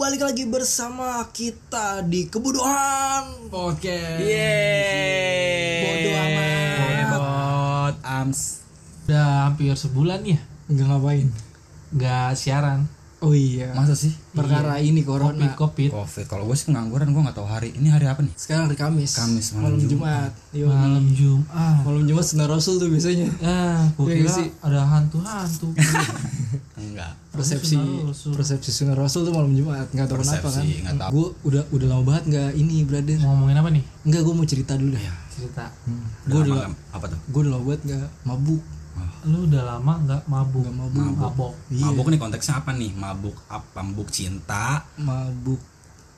balik lagi bersama kita di kebudohan. Oke. Yeay. Bodoh amat. Bot Ams. Udah hampir sebulan ya Enggak ngapain? nggak siaran. Oh iya. Masa sih? Perkara ini corona. Covid, Covid. Covid. Kalau gue sih pengangguran gue nggak tahu hari. Ini hari apa nih? Sekarang hari Kamis. Kamis, malam malam Jumat. Jumat. Malam Jumat. Malam Jumat sunnah Rasul tuh biasanya. Ah, gua Iya kira sih. ada hantu-hantu. Enggak. Persepsi persepsi sunnah Rasul tuh malam Jumat. Enggak tahu kenapa kan. Persepsi, nggak tahu. Gue udah udah lama banget nggak ini brother. Mau ngomongin apa nih? Enggak, gue mau cerita dulu dah. Cerita. Gue udah apa tuh? gue udah lama banget nggak mabuk. Lu udah lama nggak mabuk. Nggak mabuk. Mabok. Iya. Mabuk nih konteksnya apa nih? Mabuk apa? Mabuk cinta, Mabuk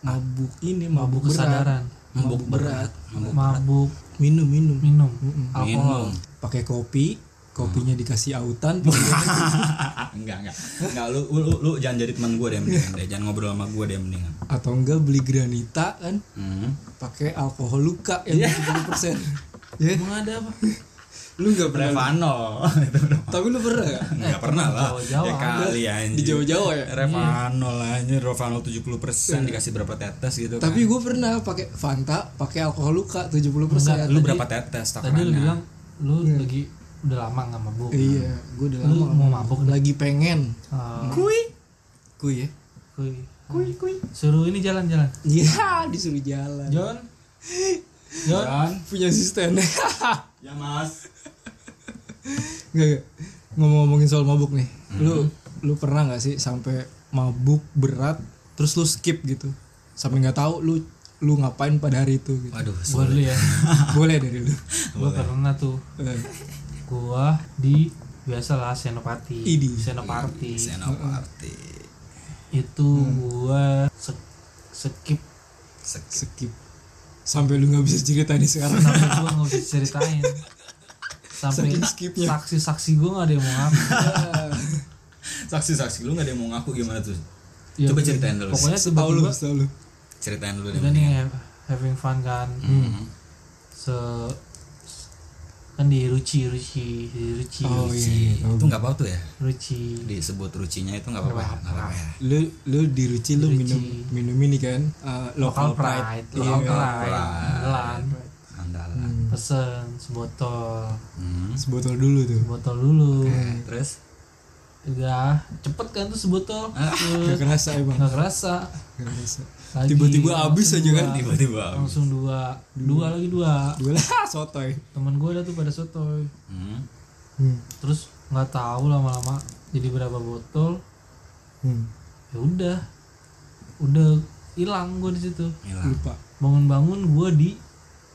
mabuk ini Mabuk mabuk, berat. kesadaran. mabuk Mabuk berat, mabuk Mabuk Minum minum. minum. Mm-mm. Alkohol. minum. Pakai kopi, kopinya dikasih autan. enggak, enggak. Enggak lu, lu, lu, lu jangan jadi teman gue deh mendingan deh. Jangan ngobrol sama gue deh mendingan. atau enggak beli granita kan Hmm. pakai alkohol luka yang 70% ya Emang ada apa? Lu nggak pernah Revano. Itu tapi lu pernah gak Enggak pernah lah. Jawa-Jawa Ya kali anjir. di Jawa-Jawa ya Revano lah anjir, Revano 70% dikasih berapa tetes gitu kan. tapi gue pernah pakai Fanta pakai alkohol luka 70% Enggak, lu tadi- berapa tetes Tadi lu takarannya? bilang lu lagi udah lama nggak mabuk. iya gue udah Lu lama mau mabuk lagi pengen Ah, kui kui ya kuy. Kuy kuy. Suruh ini jalan-jalan. iya disuruh jalan John. John. Kan? punya asisten Ya mas. Gak, gak. Ngomong-ngomongin soal mabuk nih. Hmm. Lu lu pernah nggak sih sampai mabuk berat terus lu skip gitu? Sampai nggak tahu lu lu ngapain pada hari itu gitu. Waduh, Gua dulu ya. Boleh dari lu. Gua pernah tuh. Eh, Gua di biasalah Senopati. Idi. Senopati. Senopati. Itu gua se- skip Sekip. skip. Sampai lu nggak bisa cerita nih sekarang. sampai gua nggak bisa ceritain. Sampai skipnya. saksi-saksi gua nggak ada yang mau ngaku. Saksi-saksi lu gak ada yang mau ngaku gimana tuh? Ya, Coba ceritain dulu. Pokoknya Tahu lu, lu. Ceritain dulu deh. kita nih having fun kan. Hmm. Se kan di Ruci Ruci di Ruci Oh, Ruci. iya, iya. Itu nggak apa tuh ya? Ruci Disebut rucinya itu nggak apa-apa. ya? Apa-apa ya. Lu lu di Ruci lu minum minum ini kan uh, lokal local pride. pride lokal Local pride pride. Pesen sebotol Hmm. Sebotol dulu tuh. sebotol dulu Eh, Terus? udah cepet kan tuh sebotol Gak kerasa emang. nggak kerasa Gak kerasa. Lagi, Tiba-tiba habis aja kan. Tiba-tiba. langsung dua dua lagi dua Dua lah sotoy. temen gue ada tuh pada sotoy Hmm. Hmm. terus nggak tahu lama-lama jadi berapa botol Hmm. ya udah udah hilang gue di situ Hilang. Lupa. bangun-bangun gue di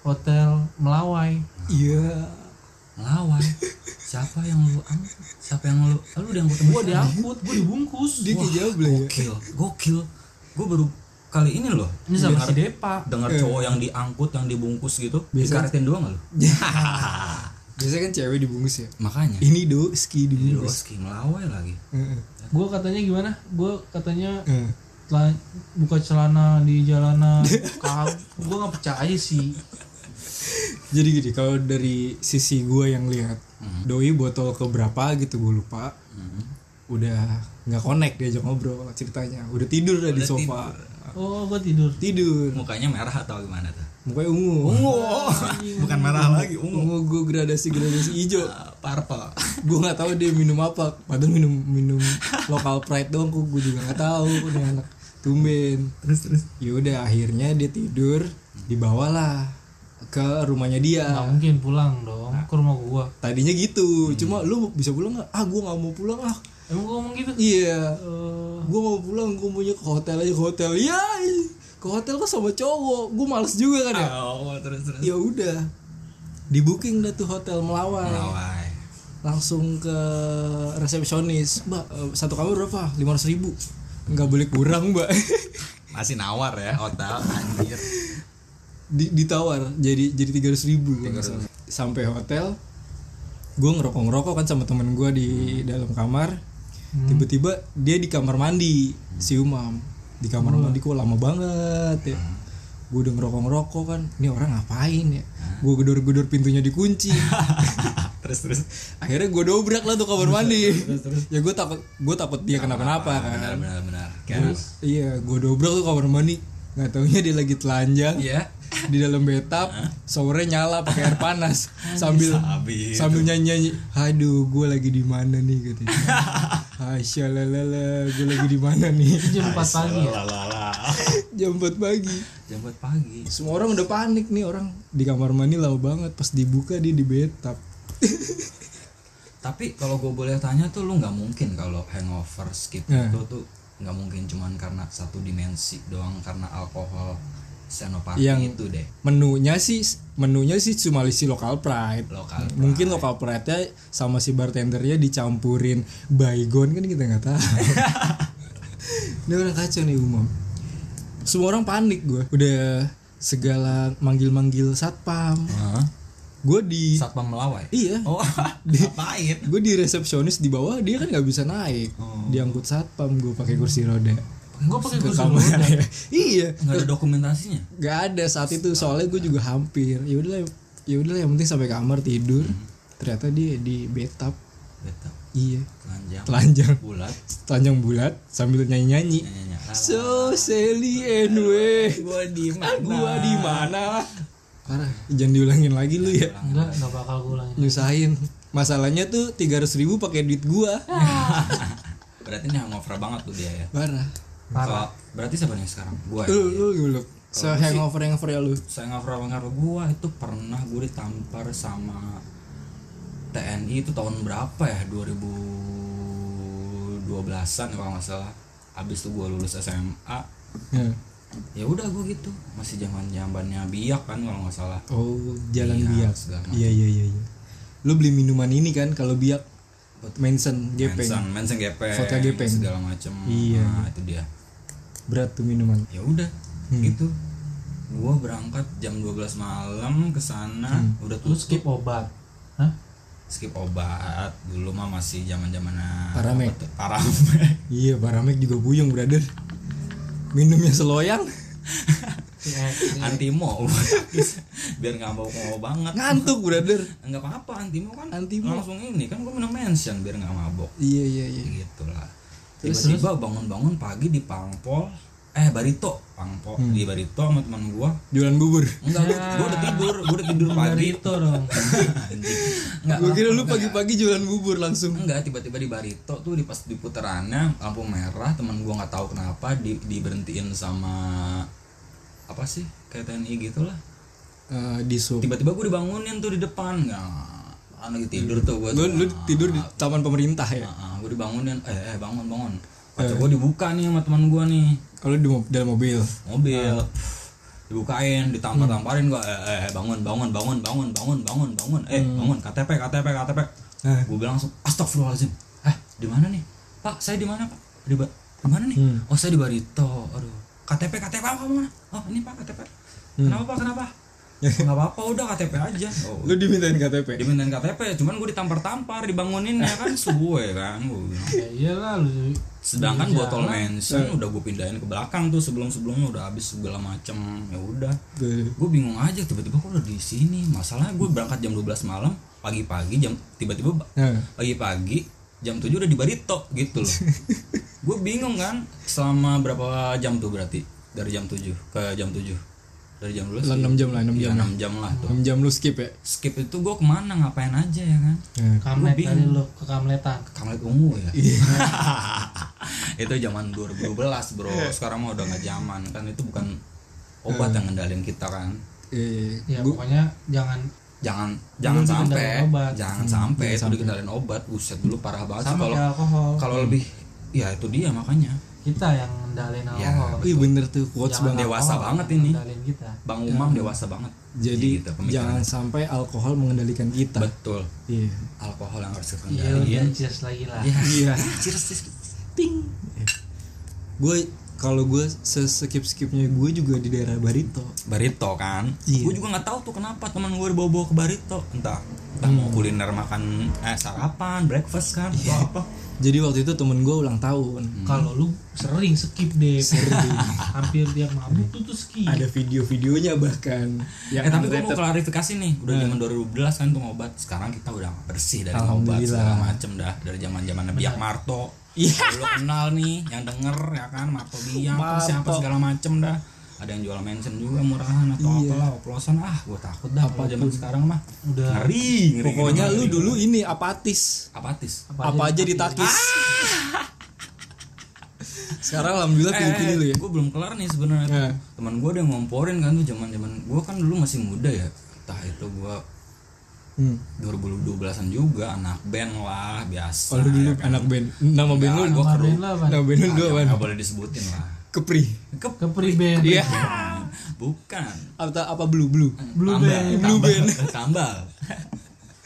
hotel Melawai Iya. Melawai. Siapa yang lu angkut? Siapa yang lu? Lu udah angkut siapa? diangkut gue dibungkus Dia kayak ya. Gokil, gokil. Gue baru kali ini loh. ini sama si Depa dengar cowok yang diangkut yang dibungkus gitu Biasa- dikaretin doang gak lu? Biasanya kan cewek dibungkus ya. Makanya Ini do ski Ini dibungkus. Roski melawai lagi Heeh. gue katanya gimana gue katanya telah buka celana di jalanan gue nggak percaya sih Jadi gini, kalau dari sisi gue yang lihat, doi botol ke berapa gitu gue lupa. Udah nggak connect diajak ngobrol ceritanya. Udah tidur dah di sofa. oh gue tidur Tidur. Mukanya merah atau gimana tuh? Mukanya ungu. Bukan merah lagi, ungu Ungu gue gradasi gradasi hijau. Purple gue nggak tahu dia minum apa. Padahal minum minum lokal pride doang. Gue juga nggak tahu. Ini anak tumben. Terus terus Ya udah akhirnya dia tidur. Dibawalah ke rumahnya dia. nggak mungkin pulang dong ke rumah gue Tadinya gitu. Cuma lu bisa pulang nggak? Ah gue nggak mau pulang ah. emang gue ngomong gitu Iya. Eh, Gue mau pulang. Gue maunya ke hotel aja ke hotel. Ya. Ke hotel kan sama cowok. Gue males juga kan ya. Oh terus terus Ya udah. Di booking dah tuh hotel Melawai. Melawai Langsung ke resepsionis. Mbak eh, satu kamar berapa? Lima ribu. Nggak boleh kurang mbak. Masih nawar ya hotel anjir Di- ditawar. Jadi jadi tiga ribu nggak salah. sampai hotel gue ngerokok ngerokok kan sama temen gue di dalam kamar. Tiba-tiba dia di kamar mandi si umam. Di kamar mandi kok lama banget ya. Gue udah ngerokok ngerokok kan. Ini orang ngapain ya? Gue gedor gedor pintunya dikunci. Terus terus. Akhirnya gue dobrak lah tuh kamar mandi. ya gue takut gue takut dia kenapa-napa benar kan. benar benar. Gua- iya gue dobrak tuh kamar mandi. Nggak taunya dia lagi telanjang. Iya. di dalam bathtub sore nyala pakai air panas sambil Habis. sambil nyanyi nyanyi aduh gue lagi di mana nih katanya Asya lalala gue lagi di mana nih? Jam 4 pagi ya? Jam 4 pagi. Jam buat pagi. semua orang udah panik nih orang. Di kamar mandi lama banget pas dibuka dia di bathtub. Tapi kalau gue boleh tanya tuh lu nggak mungkin kalau hangover skip Nah. itu tuh nggak mungkin cuman karena satu dimensi doang karena alkohol senopati Yang- itu deh. menunya sih menunya sih cuma isi lokal pride. Lokal. mungkin lokal pride-nya sama si bartendernya dicampurin baygon kan kita nggak tahu. Ini orang kacau nih umum. Semua orang panik gue udah segala manggil-manggil satpam. Hah? gue di Satpam melawai. iya. Oh, ngapain? gue di resepsionis di bawah dia kan nggak bisa naik. Diangkut satpam gue pakai kursi roda gue pakai kursi kamar roda. Iya. Nggak ada dokumentasinya. nggak ada. Saat itu soalnya gue juga hampir. Ya udahlah ya udahlah yang penting sampai kamar tidur. Ternyata dia di bathtub. Beta, iya. Telanjang, telanjang. Bulat, telanjang bulat sambil nyanyi nyanyi so Sally anyway. Gua di mana? gua di mana? Parah. Jangan diulangin lagi lu ya. Enggak enggak bakal gue ulangin nyusahin. Masalahnya tuh tiga ribu pakai duit gua. Berarti ini hangover banget tuh dia ya. parah Kalau berarti siapa nih sekarang? Gua. ya? lu lu lu se hangover hangover ya lu Saya hangover hangover gua itu pernah gue ditampar sama TNI itu tahun berapa ya? 2012-an kalau nggak salah. Habis itu gua lulus SMA. Ya. Ya udah gue gitu. Masih zaman zamannya biak kan kalau nggak salah. oh jalan biak segala macam. iya iya iya iya lu beli minuman ini kan kalau biak Manson gepeng Mensen, mensen gepeng, Vodka gepeng. segala macam. Iya. Nah, itu dia. Berat tuh minuman. Ya udah Hmm. gitu. Gua berangkat jam 12 malam ke sana. Hmm. udah tuh skip obat? Hah? skip obat. Dulu mah masih zaman zaman Paramek. paramek. Iya paramek juga buyung brother. Minumnya seloyang. Antimo. Biar nggak mau mau banget. Ngantuk brother. Nggak apa apa antimo kan Antimo. langsung ini. Kan gua minum mention biar nggak mabok. Iya iya iya. Gitu lah tiba-tiba bangun-bangun pagi di pangpol. Eh barito. Pangpol. Hmm. di barito sama teman gua. Jualan bubur? Enggak gua, gua udah tidur. Gua udah tidur pagi. Itu dong. Enggak gue kira lu pagi-pagi jualan bubur langsung. Enggak tiba-tiba di barito tuh di pas di putarannya lampu merah teman gua nggak tahu kenapa di diberhentiin sama apa sih? Kayak TNI gitu lah Eh, di sub tiba-tiba gua dibangunin tuh di depan. Nggak kan lagi tidur tuh gua lu tuh. lu tidur di taman pemerintah ya? Nah, gue dibangunin eh, eh bangun bangun. Kaca gua dibuka nih sama teman gua nih. Kalau di dalam mobil? Mobil. Dibukain ditampar-tamparin gua. Eh, eh bangun bangun bangun bangun bangun bangun bangun. Eh bangun KTP KTP KTP Eh. gue bilang langsung astagfirullahaladzim. Eh di mana nih? Pak saya di mana pak? Di, ba- di mana nih? Hmm. oh saya di Barito. Aduh. KTP KTP apa mana? Oh ini pak KTP kenapa pak? Kenapa nggak apa-apa udah KTP aja. Oh, lu dimintain KTP dimintain KTP cuman gue ditampar-tampar dibangunin ya kan? Suwe kan? Gue ya iyalah lu sedangkan Di botol mention udah gue pindahin ke belakang tuh sebelum sebelumnya udah habis segala macem ya udah. Gue bingung aja tiba-tiba kok udah di sini? Masalahnya gue berangkat jam 12 malam pagi-pagi jam tiba-tiba ba- Nah, pagi-pagi jam 7 udah di Barito gitu loh. Gue bingung kan selama berapa jam tuh berarti? Dari jam 7 ke jam 7 dari jam 12 Lah, enam jam lah, enam Iya, jam. 6 jam lah tuh. 6 jam lu skip ya? Skip itu gue ke mana? Ngapain aja ya kan? Nah, kamlet bingung. kali lu ke kamletan. Kamlet ungu ya? Iya. itu zaman 2012 bro. Sekarang mah udah nggak zaman. Kan itu bukan obat yang ngendalin kita kan? Eh, ya pokoknya jangan jangan jangan sampai obat. jangan sampai itu dikendalin obat. Buset dulu parah banget kalau kalau lebih ya itu dia makanya kita yang ngendalin Ya, alkohol Ih bener tuh quotes Jangan banget Dewasa banget ini. kita. Bang umam dewasa banget. Jadi Gitu, pemikirannya. jangan sampai alkohol mengendalikan kita. Betul. Iya. Alkohol yang harus iya dikendaliin dan cheers lagi lah. Ya Iya. cheers cheers. Gue kalau gue skip skipnya gue juga di daerah Barito. Barito kan? Iya. gue juga nggak tahu tuh kenapa teman gue dibawa-bawa ke Barito. Entah entah mau kuliner makan eh sarapan breakfast kan Iya. atau apa jadi waktu itu temen gue ulang tahun. Kalau lu sering skip deh. Hampir tiap mabuk tuh tuh skip. ada video-videonya bahkan. Yang eh tapi gue mau klarifikasi nih. Udah zaman 2012 kan tuh ngobat. Sekarang kita udah bersih dari Alhamdulillah. segala macem dah. Dari zaman zaman Biak Marto. Iya. Kalau lu kenal nih yang denger ya kan? Marto Biak terus siapa segala macem dah ada yang jual mention juga murahan atau Iya. apalah oplosan. Ah gue takut dah kalau zaman sekarang mah. Udah. ngeri, ngeri pokoknya ngeri, lu ngeri. dulu ini apatis. Apatis? Apa, aja ditakis. Sekarang alhamdulillah eh, pilih-pilih lu ya. gue belum kelar nih sebenarnya. Eh. teman gue udah ngomporin kan tuh zaman zaman gue kan dulu masih muda ya. Entah itu gue hmm. 2012an juga anak band lah biasa oh lu dulu ya kan. anak band nama band lu Enggak, gua Nama keru- nama band lu Ah, dua jangan- apa nggak boleh disebutin lah kepri. Ke Ke pre-band. iya. Bukan. Apa apa blue blue? Blue Tambal, band. Blue tambal, band. tambal.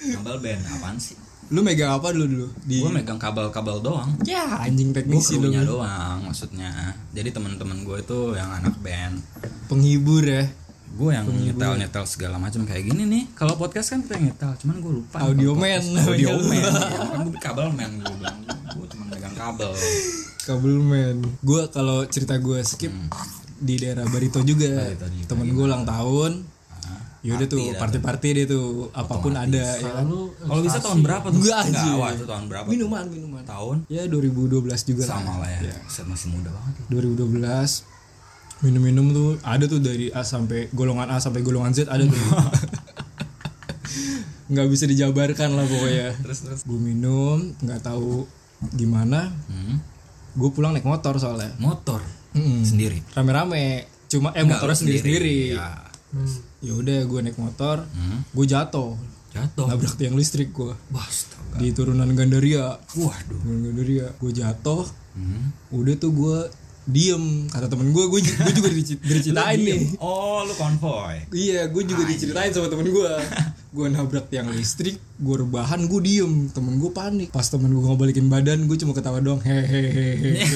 Tambal band apaan sih? Lu megang apa dulu dulu? Di gue megang kabel-kabel doang. Ya anjing teknisi lu. doang maksudnya. Jadi teman-teman gue itu yang anak band. Penghibur ya? Gue yang nyetel nyetel segala macam kayak gini nih. Kalau podcast kan kita nyetel cuman gue lupa Audio man audio man. Ya, kan gue kabel man gue bilang kabel. Kabel man. Gue kalau cerita gue skip di daerah Barito juga. Hmm. Barito temen gue ulang tahun. Yaudah tuh party dah party party deh tuh apa pun ada ya kan? Kalau bisa tahun berapa tuh? Enggak, wah itu tahun berapa minuman minuman. Tahun? Ya 2012 juga lah. Sama lah ya. Iya. Set masih muda banget ya. 2012 minum-minum tuh ada tuh dari A sampai golongan A sampai golongan Z ada tuh. Nggak bisa dijabarkan lah pokoknya. Terus terus. Gue minum nggak tahu gimana hmm. gue pulang naik motor soalnya. Motor? Mm-mm. sendiri? Rame-rame. Cuma eh Enggak, motornya sendiri-sendiri ya ya udah gue naik motor. Hmm. gue jatuh. Jatuh? Nabrak tiang listrik gue di turunan Gandaria. Waduh. Turunan Gandaria. Gue jatuh. Hmm. udah tuh gue diem. Kata temen gue gue juga diceritain nih. Oh lu konvoy? Iya gue juga diceritain sama temen gue gue nabrak tiang listrik gue rebahan gue diem. Temen gue panik. Pas temen gue ngebalikin badan gue cuma ketawa doang hehehe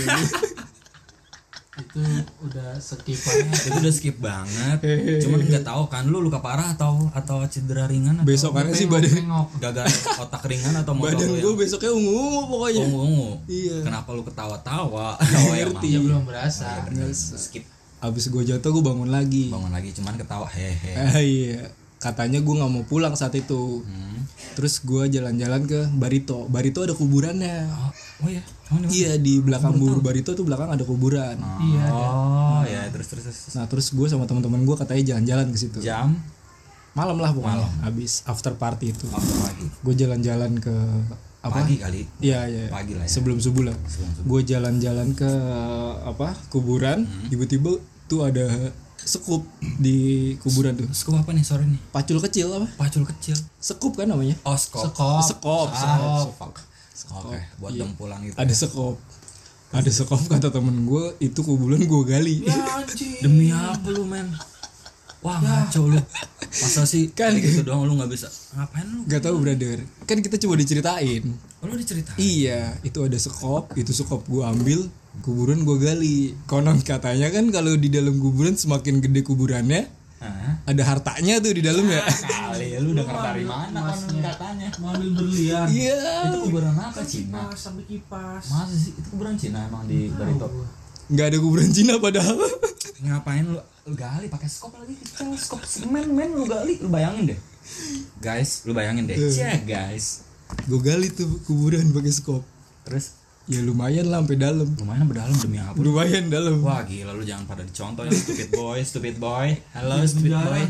itu udah skip banget. itu udah skip banget. Cuman nggak tahu kan lu luka parah atau atau cedera ringan atau besokannya sih badan gagal otak ringan atau motor badan gue besoknya ungu ungu pokoknya. ungu ungu Iya. kenapa lu ketawa-tawa? Tawa yang ngerti. Ya belum berasa. skip. Abis gue jatuh gue bangun lagi. Bangun lagi cuman ketawa hehe Ah, iya katanya gue nggak mau pulang saat itu. Hmm. terus gue jalan-jalan ke Barito. Barito ada kuburannya. Oh, oh ya mana? iya di belakang bubur Barito tuh belakang ada kuburan. Iya. oh ya terus terus, terus. nah terus gue sama teman-teman gue katanya jalan-jalan ke situ. Jam? Malam lah pokoknya habis after party itu. Gue jalan-jalan ke apa? Pagi kali? Iya iya. Pagi lah ya. Sebelum subuh lah. Sebelum subuh. gue jalan-jalan ke apa kuburan. Hmm. tiba-tiba tuh ada sekup di kuburan tuh. Skup apa nih? Sore nih. Pacul kecil apa? Pacul kecil. Sekup kan namanya? Oh skop Sekop. sekop ah, fuck. oke buat Iya. dempulan gitu ada sekop ada sekop kata temen gue itu kuburan gue gali. Demi apa lu men? Wah ngaco lu. Masa sih Kan- gitu doang lu nggak bisa? Ngapain lu? Gak tahu brother. Kan kita coba diceritain. Oh, lu diceritain? Iya itu ada sekop itu sekop gue ambil kuburan gue gali. Konon katanya kan kalau di dalam kuburan semakin gede kuburannya Hah? ada hartanya tuh di dalam ya. Kali. Lu udah dari mana kan katanya? Mau ambil berlian. iya. Itu kuburan apa Cina? sampai kipas. masa sih? Itu kuburan Cina emang di Barito? nggak ada kuburan Cina padahal. Ngapain lu lu gali? Pakai skop lagi. Kecil skop semen men lu gali. Lu bayangin deh. Guys lu bayangin deh. Cek guys. Gue gali tuh kuburan pakai skop. Terus ya lumayan lah sampai dalam lumayan berdalam demi apa lumayan dalam Wah gila lu jangan pada dicontoh ya stupid boy, stupid boy. Halo stupid boy.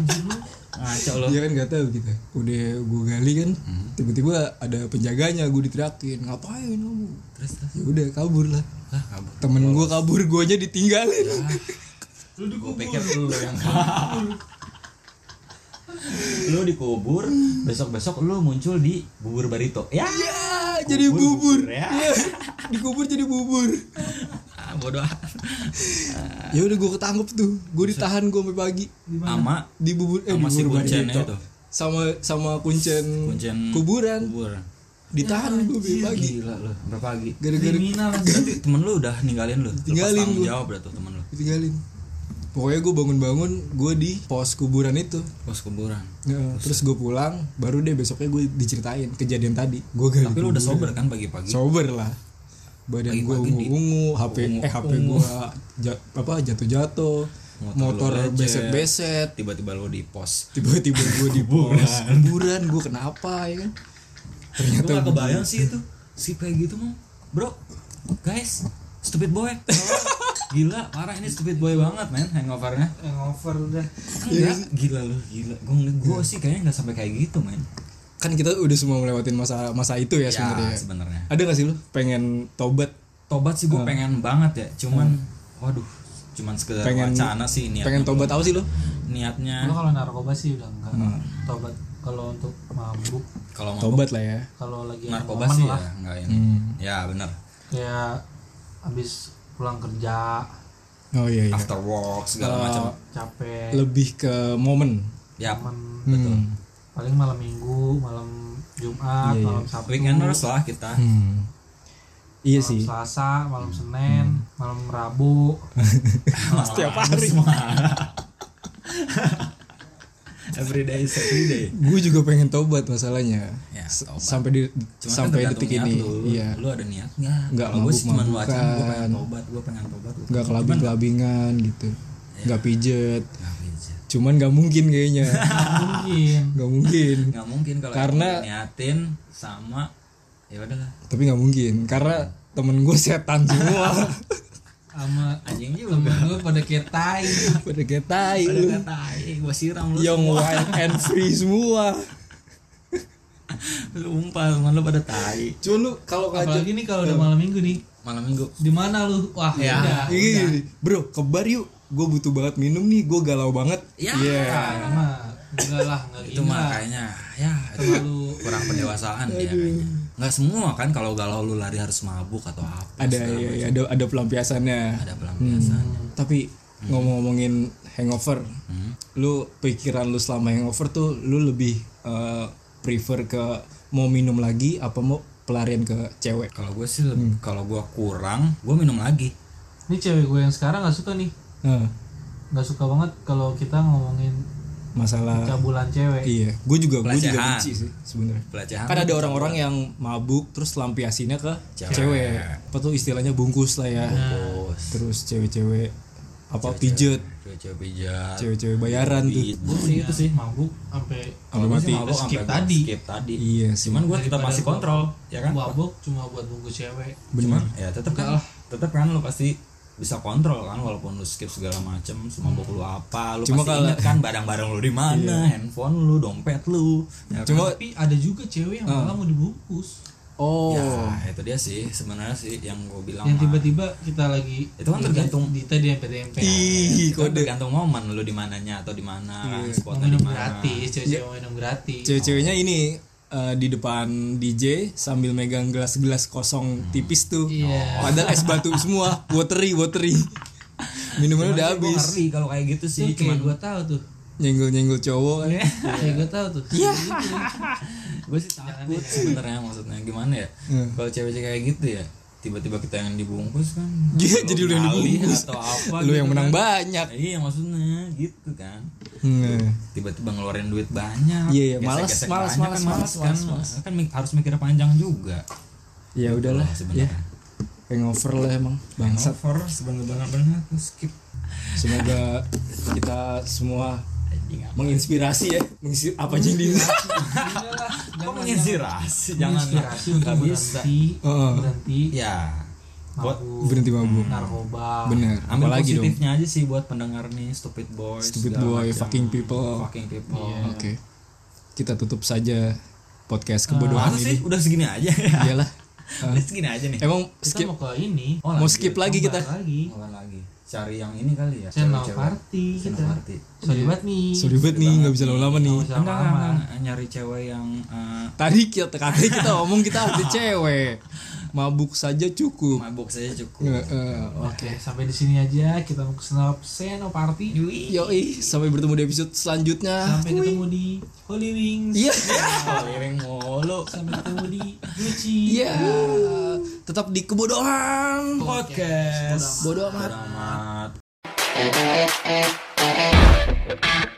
Ngaco lu. Dia kan nggak tahu kita. Udah gue gali kan, tiba-tiba ada penjaganya, gue diteriakin, ngapain kamu? Terus terus. Ya udah kabur lah. Lah kabur. Temen gue kabur, gue aja ditinggalin. Gue pikir lu yang kabur. lu dikubur, besok-besok lu muncul di bubur barito. Ya, Ya, jadi bubur. ya. Ya, dikubur jadi bubur. Ah, bodoh. Ya udah gue ketangkep tuh, gue ditahan gue sampai pagi Sama di bubur eh sama si bubur Barito. itu. Sama sama kuncen, Kuncen kuburan. Kubur. Ditahan gue sampai pagi. Gila lu, berapa pagi? Gara-gara Kriminal temen lu udah ninggalin lu. Tinggalin tanggung gua. jawab berarti tuh temen lu. ditinggalin. Pokoknya gue bangun-bangun gue di pos kuburan itu. Pos kuburan. Ya, terus gue pulang baru deh besoknya gue diceritain kejadian tadi. Gue tapi lu udah sober kan pagi-pagi? Sober lah. Badan gue ungu-ungu HP eh HP gue ja- apa jatuh-jatuh. Motor beset-beset. Tiba-tiba lu di pos. Tiba-tiba gue di pos kuburan. Gue kenapa ya kan? Ternyata gak kebayang sih itu. Si kayak gitu mau bro guys stupid boy gila parah ini stupid boy banget men hangovernya. Hangover udah. Enggak gila lu gila. Gue gue sih kayaknya nggak sampai kayak gitu men. Kan kita udah semua melewatin masa masa itu ya ya sebenarnya. sebenarnya. Ada gak sih lu pengen tobat? Tobat sih gue pengen banget ya cuman waduh cuman sekedar Pengen- wacana sih niatnya pengen tobat apa sih lu? Niatnya. Gua kalau narkoba sih udah enggak tobat kalau untuk mabuk. Kalau tobat lah ya. Kalau lagi narkoba sih lah. ya enggak ini. Hmm. ya benar kayak habis pulang kerja. Oh iya iya. After work segala macam. capek. Lebih ke momen. Ya momen. betul. Hmm. paling malam minggu malam jumat Iya, iya. malam sabtu. Weekenders lah kita. Hmm. iya malam sih. Selasa malam senin malam rabu. Setiap hari everyday is everyday gue juga pengen tobat masalahnya. Ya tobat. sampai di Cuma kan sampai tergantung detik ini. lu. iya. lu ada niat nggak Nggak Kalau gue cuma wacana gue pengen tobat gue pengen tobat gua nggak kelabing kelabingan gitu. Nggak pijet. Nggak bisa cuman nggak mungkin kayaknya. Mungkin. Nggak mungkin. Nggak mungkin kalau Karena- niatin sama ya udahlah. Tapi nggak mungkin karena temen gue setan semua sama anjing juga. gue pada kayak tai. Pada kayak tai. Ada lu katai gue siram lu yang semua. wild and free semua. Lu umpah teman lu pada tai. Cuman lu kalau ngajak apalagi nih kalau udah malam minggu nih. Malam minggu. Di mana lu? Wah Ya. udah Gini, gini, bro ke bar yuk. Gue butuh banget minum nih. Gue galau banget. Ya. Iya. Nah, enggak lah enggak itu kayaknya ya terlalu kurang pendewasaan ya kayaknya nggak semua kan kalau galau lu lari harus mabuk atau apa ada iya, iya, ada ada pelampiasannya. Ada pelampiasan tapi ngomong-ngomongin hangover Hmm. lu pikiran lu selama hangover tuh lu lebih eh, prefer ke mau minum lagi apa mau pelarian ke cewek? Kalau gue sih lebih- kalau gue kurang gue minum lagi. Ini cewek gue yang sekarang nggak suka nih. Nggak suka banget kalau kita ngomongin masalah cabulan cewek. Iya gue juga gue juga benci sih sebenarnya. Pelecehan kan ada orang-orang yang mabuk terus lampiasinnya ke Cewek. cewek. apa tuh istilahnya bungkus lah ya. Bungkus. Terus cewek-cewek apa pijet cewek-cewek pijat. Cewek-cewek bayaran tuh. Gue sih itu sih mabuk sampai Sampai mati. mabuk skip sampai tadi. skip tadi. Iya sih. Cuman gue tetap masih kontrol. Ya kan? Mabuk cuma buat bungkus cewek. Cuman ya tetap kan tetap kan lu pasti bisa kontrol kan walaupun lu skip segala macem semabuk lu apa lu Cuma pasti kalau- inget kan barang-barang lu di mana handphone lu dompet lu ya kan? cuma tapi ada juga cewek yang malah mau dibungkus. Oh. Ya itu dia sih sebenarnya sih yang gue bilang yang tiba-tiba kita lagi Itu kan tergantung- di tadi ih Itu kan kode. tergantung momen lu di mananya atau di mana kan mau spotnya di mana. gratis cewek-cewek minum gratis. Cewek-ceweknya ini eh, di depan DJ sambil megang gelas-gelas kosong tipis tuh. Iya. padahal es batu semua watery watery. Minumannya udah habis. ngeri kalau kayak gitu sih itu cuman kayak gue tahu tuh. Nyenggol-nyenggol cowok kan. Kayak gue tahu tuh. Iya. Gue sih takut sebenarnya maksudnya. Gimana ya? Hmm. kalau cewek-cewek kayak gitu ya tiba-tiba kita yang dibungkus kan. Iya, Lu jadi lu yang dibungkus. atau apa lu gitu yang menang kan. banyak. Iya maksudnya gitu kan. Hmm. tiba-tiba ngeluarin duit banyak. Iya, iya, malas, gesek-gesek malas, malas, kan malas, kan. malas, kan mi- harus mikir panjang juga. Ya udahlah Loh, ya sebenarnya hangover lah emang. Bangsat. Hangover sebenarnya benar skip. Semoga kita semua? Menginspirasi ya. Menginspirasi apa aja yang di kok menginspirasi? Jangan inspirasi untuk berhenti berhenti ya buat berhenti mabuk. narkoba. Bener. Ambil apalagi dong. positifnya aja sih buat pendengar nih stupid boy Stupid boy, macam. fucking people. fucking people. Oke. Kita tutup saja podcast kebodohan Masa ini. sih? Udah segini aja. Ya iyalah udah segini aja nih. Emang kita skip mau ke ini. Oh, mau lanjut. skip lagi kita. Lagi. Bukan lagi. Cari yang ini kali ya. Channel party channel kita party. Sorry banget nih. Sorry banget nih nggak bisa lama-lama nih. Enggak, lama-lama. enggak, enggak, nyari cewek yang eh, tadi kita katanya kita ngomong kita ada cewek mabuk saja cukup mabuk saja cukup Eh, eh, Oke, sampai di sini aja kita mau ke Senop Seno Party. Yoi, sampai bertemu di episode selanjutnya. Sampai ketemu di Holy Wings. Iya. Keliling mulu Sampai ketemu di Gucci. Iya. Tetap di kebodohan. podcast Bodoh amat. Bodo amat Thank you.